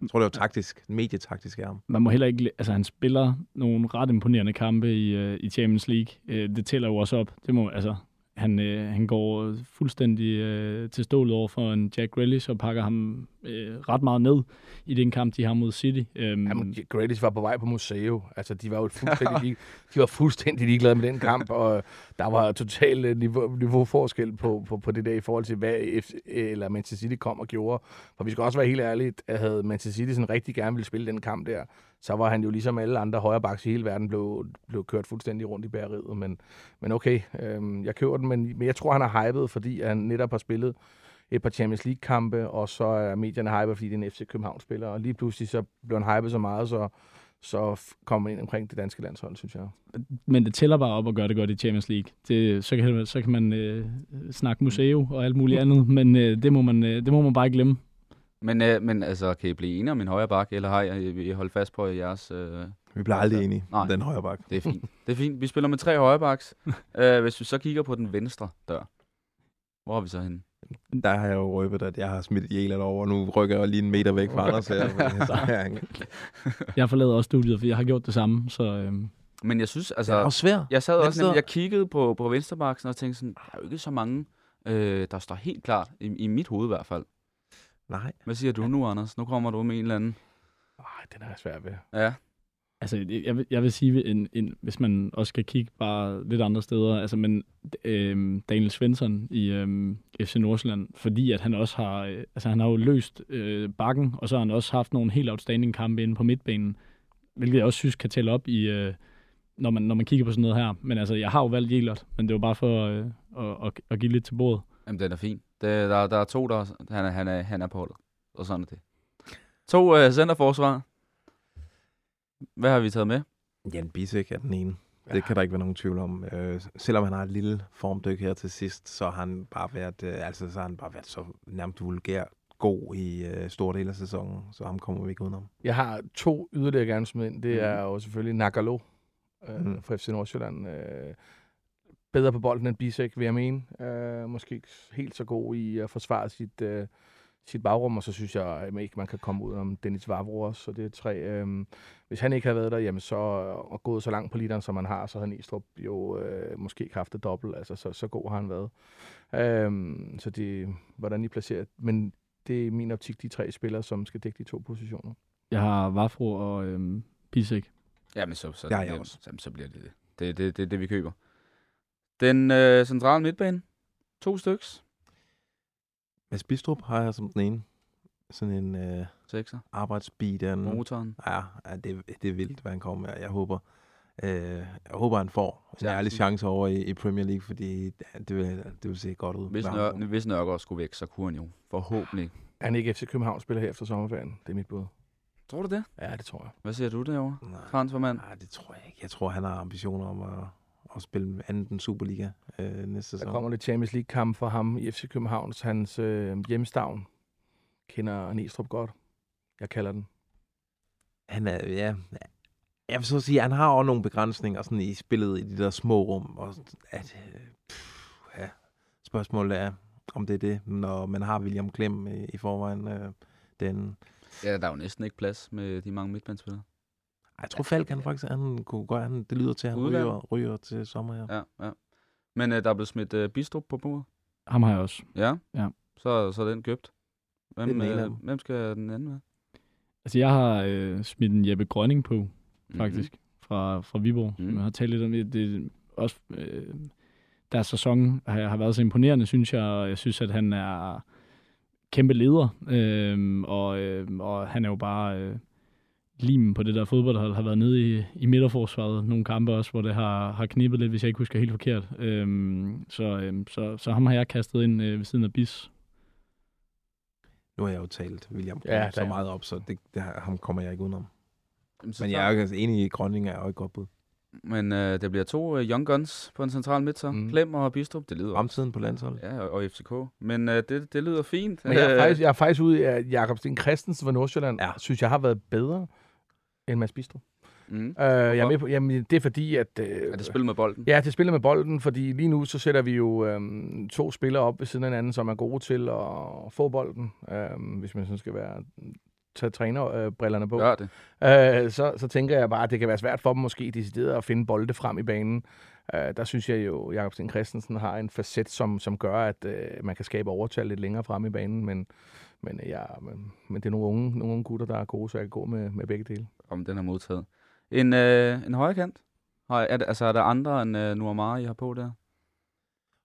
jeg tror, det var taktisk, medietaktisk ham. man må heller ikke... Altså, han spiller nogle ret imponerende kampe i, øh, i Champions League. Øh, det tæller jo også op. Det må, altså, han, øh, han går fuldstændig øh, til stålet over for en Jack Grealish og pakker ham øh, ret meget ned i den kamp, de har mod City. Øhm, Jamen, Grealish var på vej på museum. Altså, de var jo fuldstændig, lig, de var fuldstændig ligeglade med den kamp, og der var total øh, niveau, niveauforskel på, på, på det der i forhold til, hvad F, eller Manchester City kom og gjorde. For vi skal også være helt ærlige, at havde Manchester City sådan rigtig gerne ville spille den kamp der, så var han jo ligesom alle andre højrebacks i hele verden blev, blev kørt fuldstændig rundt i bæreriet. Men, men okay, øhm, jeg køber den, men, men jeg tror, han er hypet, fordi han netop har spillet et par Champions League-kampe, og så er medierne hypet, fordi det er en FC København-spiller, og lige pludselig så blev han hypet så meget, så, så kommer man ind omkring det danske landshold, synes jeg. men det tæller bare op at gøre det godt i Champions League. Det, så, kan, så kan man øh, snakke museum og alt muligt andet, men øh, det, må man, øh, det må man bare ikke glemme. Men, øh, men altså, kan I blive enige om en højre bak, eller har I, I holdt fast på jeres... Øh, Vi bliver aldrig enige Nej. om den højre bak. det er fint. Det er fint. Vi spiller med tre højre backs. øh, hvis vi så kigger på den venstre dør, hvor er vi så henne? Der har jeg jo røbet, at jeg har smidt Jæler over, og nu rykker jeg lige en meter væk fra Anders her. Så er han- Jeg forlader også studiet, for jeg har gjort det samme, så øh, Men jeg synes, Det altså... er også svært. Jeg sad også nemlig, jeg kiggede på, på venstrebaksen og tænkte sådan, der er jo ikke så mange, øh, der står helt klart, i, i mit hoved i hvert fald. Nej. Hvad siger du nu, Anders? Nu kommer du med en eller anden. Ej, den er svært ved. Ja, Altså, jeg vil, jeg vil sige, en, en, hvis man også skal kigge bare lidt andre steder, altså, men øh, Daniel Svensson i øh, FC Nordsjælland, fordi at han også har, øh, altså han har jo løst øh, bakken, og så har han også haft nogle helt outstanding kampe inde på midtbanen, hvilket jeg også synes kan tælle op i, øh, når, man, når man kigger på sådan noget her. Men altså, jeg har jo valgt Jelert, men det var bare for øh, at, at, at give lidt til bordet. jamen den er fin. Det, der, der er to, der han er, han er, han er på holdet. Og sådan er det. To øh, centerforsvar. Hvad har vi taget med? Jan Bisek er den ene. Ja. Det kan der ikke være nogen tvivl om. Øh, selvom han har et lille formdyk her til sidst, så har han bare været, øh, altså, så har han bare været så nærmest vulgær god i øh, store dele af sæsonen, så ham kommer vi ikke udenom. Jeg har to yderligere gerne smidt ind. Det Mhm. er jo selvfølgelig Nagalo øh, Mhm. fra FC Nordsjælland. Øh, bedre på bolden end Bisek, vil jeg mene. Øh, måske ikke helt så god i at forsvare sit, øh, sit bagrum, og så synes jeg ikke, man kan komme ud om Dennis Vavro også. Så det er tre. Øh, hvis han ikke havde været der, jamen så, og gået så langt på literen, som han har, så havde Nistrup jo øh, måske ikke haft det dobbelt. Altså, så, så god har han været. Øh, så det, hvordan I placerer Men det er min optik de tre spillere, som skal dække de to positioner. Jeg har Vafro og øh, Bisek. Jamen så, så, har jeg også. Jamen, så bliver det det. Det er det, det, det, vi køber. Den øh, centrale midtbane. To styks. Mads Bistrup har jeg som den ene. sådan en øh, Sekser. arbejdsbil. Der, Motoren. Ja, ja det, det er vildt, hvad han kommer med. Jeg håber, øh, jeg håber han får en ærlig chance over i, i Premier League, fordi det, det, vil, det vil se godt ud. Hvis, Nør, hvis Nørgaard skulle væk, så kunne han jo forhåbentlig. Er han ikke FC København spiller her efter sommerferien? Det er mit bud. Tror du det? Ja, det tror jeg. Hvad siger du derovre? Nej, Transfermand? nej, det tror jeg ikke. Jeg tror, han har ambitioner om at, at spille andet end Superliga øh, næste Der sæson. kommer lidt Champions League-kamp for ham i FC København, så hans øh, hjemstavn kender Næstrup godt. Jeg kalder den. Han er, ja, jeg vil så sige, han har også nogle begrænsninger sådan i spillet i de der små rum. Og at, øh, pff, ja, spørgsmålet er, om det er det, når man har William Klem i, i forvejen. Øh, den, Ja, der er jo næsten ikke plads med de mange midtbanespillere. Jeg tror Falk, han faktisk han kunne godt, han, det lyder til, at han Udland. ryger, ryger til sommer her. Ja, ja. Men øh, der er blevet smidt øh, Bistrup på bordet. Ham har jeg også. Ja. Ja. Så, så er den købt. Hvem, Det er øh, hvem skal den anden være? Altså, jeg har øh, smidt en Jeppe Grønning på, Mhm. faktisk, mm-hmm. fra, fra Viborg. Mm. Jeg har talt lidt om det. det er også, øh, deres sæson har, har været så imponerende, synes jeg. Og jeg synes, at han er kæmpe leder. Øh, og, øh, og han er jo bare øh, limen på det der fodboldhold. Har været nede i, i midterforsvaret nogle kampe også, hvor det har, har knippet lidt, hvis jeg ikke husker helt forkert. Øh, så, øh, så, så ham har jeg kastet ind øh, ved siden af Bis. Nu har jeg jo talt William Ja, så er- meget op, så det, det, ham kommer jeg ikke udenom. Jamen, Men jeg er jo altså enig i, at Grønning er jo et godt bud. Men øh, der bliver to øh, Young Guns på en central midt, så. Mm. Klem og Bistrup, det lyder Fremtiden på landsholdet. Ja, og, og FCK. Men øh, det, det lyder fint. Men jeg er Øh, faktisk, jeg er faktisk ude i, at Jakob Sten Christensen fra Nordsjælland, ja. synes jeg har været bedre end Mads Bistrup. Mm. Øh, jeg er med på, jamen, det er fordi, at... Øh, Er det spil med bolden? Ja, det spiller med bolden, fordi lige nu så sætter vi jo øhm, to spillere op ved siden af hinanden, som er gode til at få bolden, øhm, hvis man sådan skal være tage trænerbrillerne på. Gør det. Øh, så, så tænker jeg bare, at det kan være svært for dem måske decideret at finde bolde frem i banen. Øh, der synes jeg jo, at Jakob Sten Christensen har en facet, som, som gør, at øh, man kan skabe overtal lidt længere frem i banen, men, men, øh, ja, men, men det er nogle unge, nogle unge gutter, der er gode, så jeg kan gå med, med begge dele. Om den er modtaget. En, øh, en højre kant? Har, er, det, altså, er der andre end øh, Nuamara, I har på der?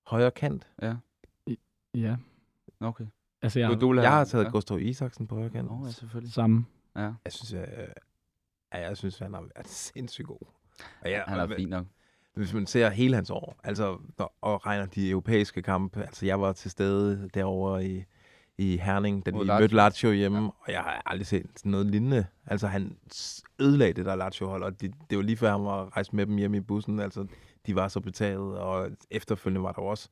Højre kant. Ja, Ja, okay. altså jeg Du, du Jeg har taget ja. Gustav Isaksen på højre kant. Nå, ja, selvfølgelig. samme. Ja, Jeg synes, jeg, ja, jeg synes, han er, er sindssygt god. Og ja, han er fint nok. Hvis man ser hele hans år, altså, og regner de europæiske kampe, altså jeg var til stede derovre i, i Herning, da de mødte Lazio hjemme, ja. og jeg har aldrig set sådan noget lignende. Altså han ødelagde det der Lazio-hold, og det, det var lige før han var rejst med dem hjem i bussen, altså de var så betaget, og efterfølgende var der også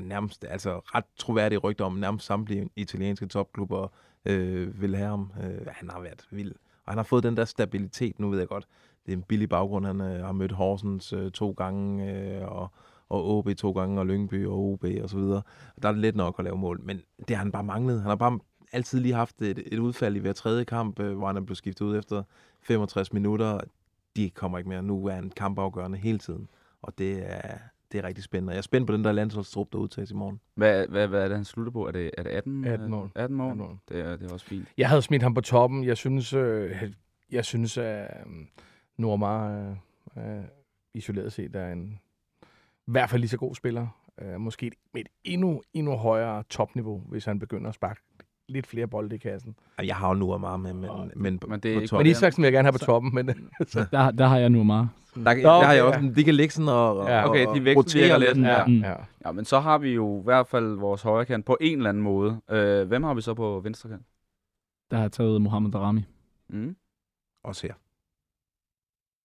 nærmest, altså ret troværdige rygter om nærmest samtlige italienske topklubber øh, vil have ham. Øh, han har været vild. Og han har fået den der stabilitet, nu ved jeg godt, det er en billig baggrund. Han øh, har mødt Horsens øh, to gange, øh, og, og OB to gange, og Lyngby og OB og så videre. Og der er det let nok at lave mål, men det har han bare manglet. Han har bare altid lige haft et, et udfald i hver tredje kamp, øh, hvor han er blevet skiftet ud efter 65 minutter. De kommer ikke mere. Nu er han kampafgørende hele tiden, og det er, det er rigtig spændende. Jeg er spændt på den der landsholdstrup, der udtages i morgen. Hvad, hvad, hvad er det, han slutter på? Er det, er det 18? 18 øh, mål. 18 mål? 18 mål. Det, er, det er også fint. Jeg havde smidt ham på toppen. Jeg synes, øh, jeg synes at øh, Normar øh, øh, isoleret set er en i hvert fald lige så god spiller. Øh, måske med et endnu, endnu højere topniveau, hvis han begynder at sparke lidt flere bolde i kassen. Og Jeg har jo nu og meget med, men, men, men det er på ikke-. Men Isaksen vil jeg gerne have på Så- toppen, men Der, der har jeg nu meget. Der, Nå, der har jeg ja. også, de kan ligge sådan og, og, Ja. Okay, og de vekselvirker rotere lidt. ja, ja. Ja, men så har vi jo i hvert fald vores højre kant på en eller anden måde. Øh, hvem har vi så på venstre kant? Der har jeg taget Mohamed Darami. Mm. Også her.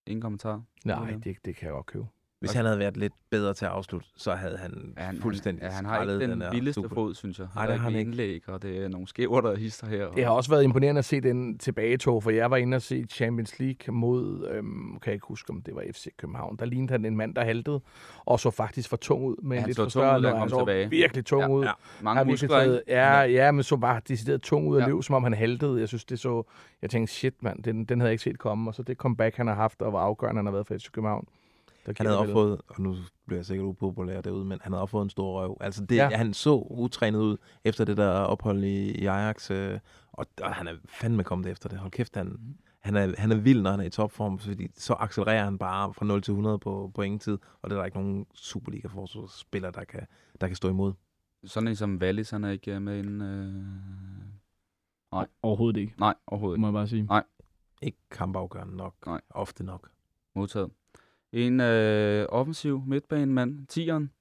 Ingen kommentar. Nej, det, det kan jeg godt købe. Hvis Okay. han havde været lidt bedre til at afslutte, så havde han, Ja, han, fuldstændig han, ja, han har ikke den, der vildeste super. fod, synes jeg. Nej, det er har han ikke indlæg, og det er nogle skæver, der hister her. Og... Det har også været imponerende at se den tilbagetog, for jeg var inde og se Champions League mod, øhm, kan jeg ikke huske, om det var FC København. Der lignede han en mand, der haltede, og så faktisk for tung ud. Med Ja, han lidt så for tung større ud, han kom så tilbage. virkelig tung Ja, ud. ja. Mange virkelig muskler, taget, ikke? ja, ja, men så bare decideret tung ud af Ja. liv, som om han haltede. Jeg synes, det så... Jeg tænkte, shit mand, den, den havde jeg ikke set komme. Og så det comeback, han har haft, og hvor afgørende han har været for FC København. Der Han havde også fået, og nu bliver jeg sikkert upopulær derude, men han havde også fået en stor røv. Altså det, ja. Han så utrænet ud efter det der ophold i, i Ajax, øh, og, og han er fandme kommet efter det. Hold kæft, han, han, er, han er vild, når han er i topform, fordi så accelererer han bare fra 0 til 100 på, på ingen tid, og det er der ikke nogen Superliga-forsvarsspiller, der kan, der kan stå imod. Sådan en som Wallis, han er ikke øh, med inden... Øh... Nej. Overhovedet ikke, Nej, overhovedet ikke. må jeg bare sige. Ikke kampafgørende nok. Nej. Ofte nok. Modtaget. En øh, offensiv midtbanemand, Tigeren.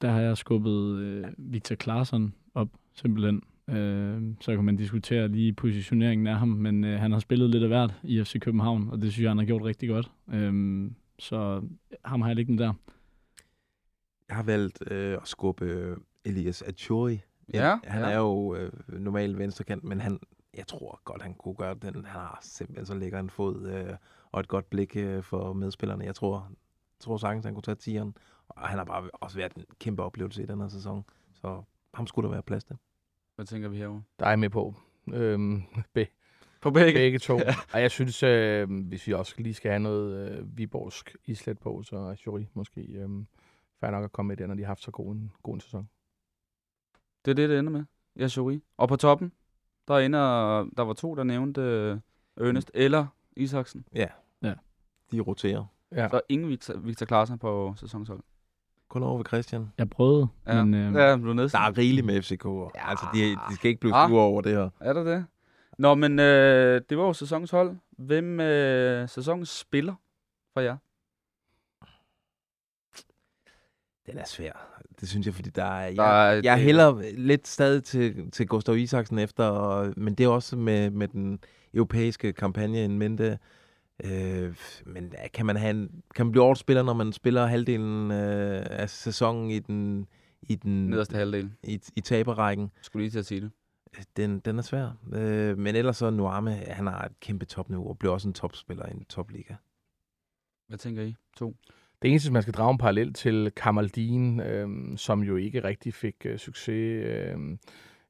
Der har jeg skubbet øh, Victor Claesson op, simpelthen. Øh, så kan man diskutere lige positioneringen af ham, men øh, han har spillet lidt af hvert i FC København, og det synes jeg, han har gjort rigtig godt. Øh, så ham har jeg liggende der. Jeg har valgt øh, at skubbe Elias Achuri. Ja, Han ja. er jo øh, normalt venstrekant, men han, jeg tror godt, han kunne gøre den. Han har simpelthen så lækker en fod øh, og et godt blik øh, for medspillerne. Jeg tror, tror sagtens, han kunne tage tieren. Og han har bare også været en kæmpe oplevelse i den her sæson. Så ham skulle der være plads til. Hvad tænker vi herovre? Der er med på. Øhm, be, På begge. begge to. Og jeg synes, øh, hvis vi også lige skal have noget øh, viborgsk islet på, så er Jury måske øh, fair nok at komme med det, når de har haft så god en, god en sæson. Det er det, det ender med. Ja, Jory. Og på toppen, der ender, der var to, der nævnte øh, Ernest eller Isaksen. De roterer. Ja. Så ingen Victor, Victor Clausen på sæsonshold. Kun over ved Christian. Jeg prøvede, Ja, men øh, ja du er Der er rigeligt med FCK'er. Ja. Altså, de, de skal ikke blive Ah. sure over det her. Er der det? Nå, men øh, det var jo sæsonshold. Hvem øh, sæsonens spiller for jer? Den er svær. Det synes jeg, fordi der er... Jeg, Der er- jeg det- hælder lidt stadig til, til Gustav Isaksen efter, og, men det er også med, med den europæiske kampagne en mente. Øh, men kan man, have en, kan man blive årets spiller, når man spiller halvdelen øh, af sæsonen i den, i den Nederste halvdel. i, i taberrækken? Skulle lige til at sige det. Den, den er svær. Øh, men ellers så Nuame, han har et kæmpe topniveau og bliver også en topspiller i en topliga. Hvad tænker I? To. Det eneste, man skal drage en parallel til Kamaldin, øh, som jo ikke rigtig fik øh, succes øh,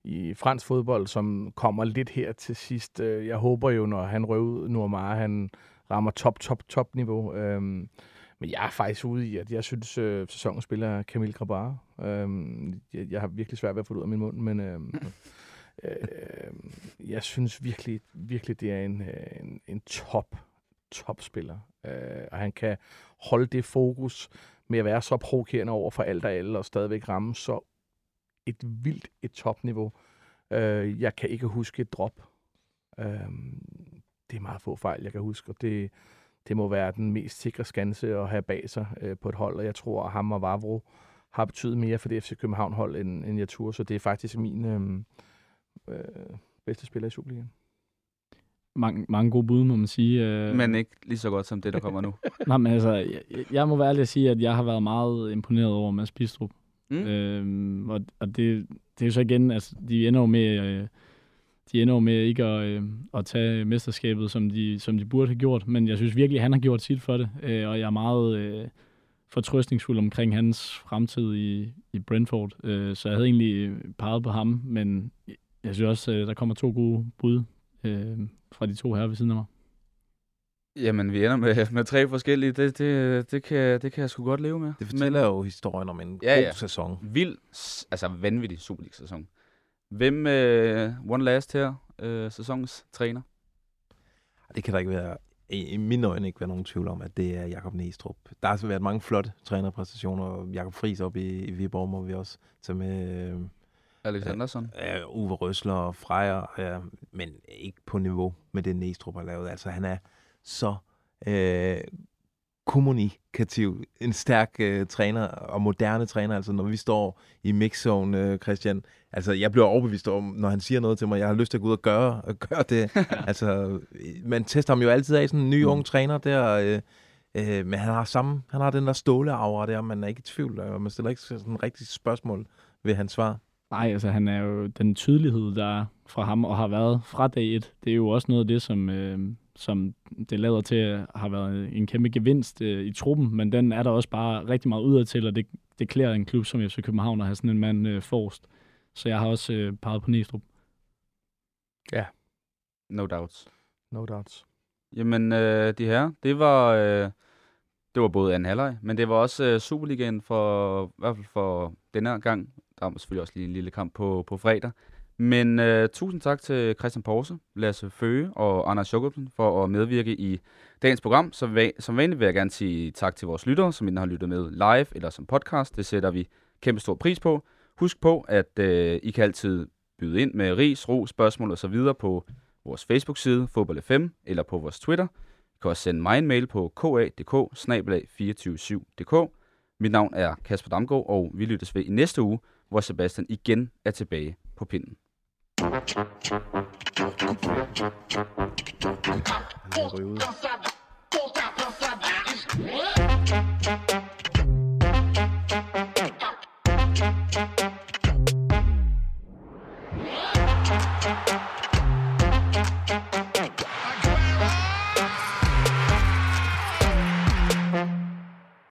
i fransk fodbold, som kommer lidt her til sidst. Øh, Jeg håber jo, når han røver ud, Normar, han rammer top, top, top niveau. Øh, men jeg er faktisk ude i, at jeg synes, øh, sæsonen spiller Camille Grabar. Øh, jeg, jeg har virkelig svært ved at få det ud af min mund, men øh, øh, jeg synes virkelig, virkelig, det er en, øh, en, en top, topspiller. Øh, og han kan holde det fokus med at være så provokerende over for alt og alle, og stadigvæk ramme så et vildt et topniveau. Øh, jeg kan ikke huske et drop. Øh, det er meget få fejl, jeg kan huske, og det, det må være den mest sikre skanse at have bag sig øh, på et hold, og jeg tror, at ham og Vavro har betydet mere for det FC København-hold, end, end jeg turde, så det er faktisk min øh, øh, bedste spiller i Superligaen. mange, mange gode bud, må man sige. Øh, Men ikke lige så godt som det, der kommer nu. Nej, men altså, jeg, jeg må være ærlig at sige, at jeg har været meget imponeret over Mads Bistrup. Mm. Øhm, og og det, det er jo så igen, altså, de ender jo med, øh, de ender jo med ikke at, øh, at tage mesterskabet, som de, som de burde have gjort. Men jeg synes virkelig, at han har gjort sit for det. Øh, og jeg er meget øh, fortrøstningsfuld omkring hans fremtid i, i Brentford. Øh, så jeg havde egentlig øh, peget på ham, men jeg synes også, øh, der kommer to gode bud øh, fra de to her ved siden af mig. Jamen, vi ender med, med tre forskellige. Det, det, det, kan, det kan jeg sgu godt leve med. Det fortæller jo historien om en Ja, god ja. sæson. Vild, altså vanvittig Superliga-sæson. Hvem, øh, one last her, øh, sæsonens træner? Det kan der ikke være, i, i mine øjne ikke være nogen tvivl om, at det er Jakob Næstrup. Der har altså været mange flotte trænerpræstationer, Jakob Friis op i, i Viborg må vi også tage med. Øh, Alex Andersson. øh, Uwe Røsler og Frejer, øh, men ikke på niveau med det Næstrup har lavet. Altså han er så øh, kommunikativ, en stærk øh, træner og moderne træner. Altså når vi står i mixzone, øh, Christian, altså jeg bliver overbevist om, når han siger noget til mig, jeg har lyst til at gå ud og gøre, og gøre det. altså man tester ham jo altid af, sådan en ny Mm. ung træner der, øh, øh, men han har samme, han har den der ståle aura der, man er ikke i tvivl, og man stiller ikke sådan en rigtig spørgsmål ved hans svar. Nej, altså han er jo den tydelighed, der er fra ham og har været fra dag et. Det er jo også noget af det, som, øh, som det lader til at har været en kæmpe gevinst øh, i truppen, men den er der også bare rigtig meget udad til, og det, det klæder en klub som FC København at have sådan en mand øh, forrest. Så jeg har også øh, peget på Næstrup. No doubts. No doubts. Jamen, øh, de her, det var, øh, det var både anden halvleg, men det var også øh, Superligaen for, i hvert fald for denne her gang. Der var selvfølgelig også lige en lille kamp på, på fredag. Men øh, tusind tak til Christian Porse, Lasse Føge og Anders Jokobsen for at medvirke i dagens program. Så va- som vanligt vil jeg gerne sige tak til vores lyttere, som inden har lyttet med live eller som podcast. Det sætter vi kæmpe stor pris på. Husk på, at øh, I kan altid byde ind med ris, ro, spørgsmål osv. på vores Facebook-side, Fodbold FM, eller på vores Twitter. I kan også sende mig en mail på kadk 247 dk Mit navn er Kasper Damgaard, og vi lyttes ved i næste uge, hvor Sebastian igen er tilbage på pinden. Røde.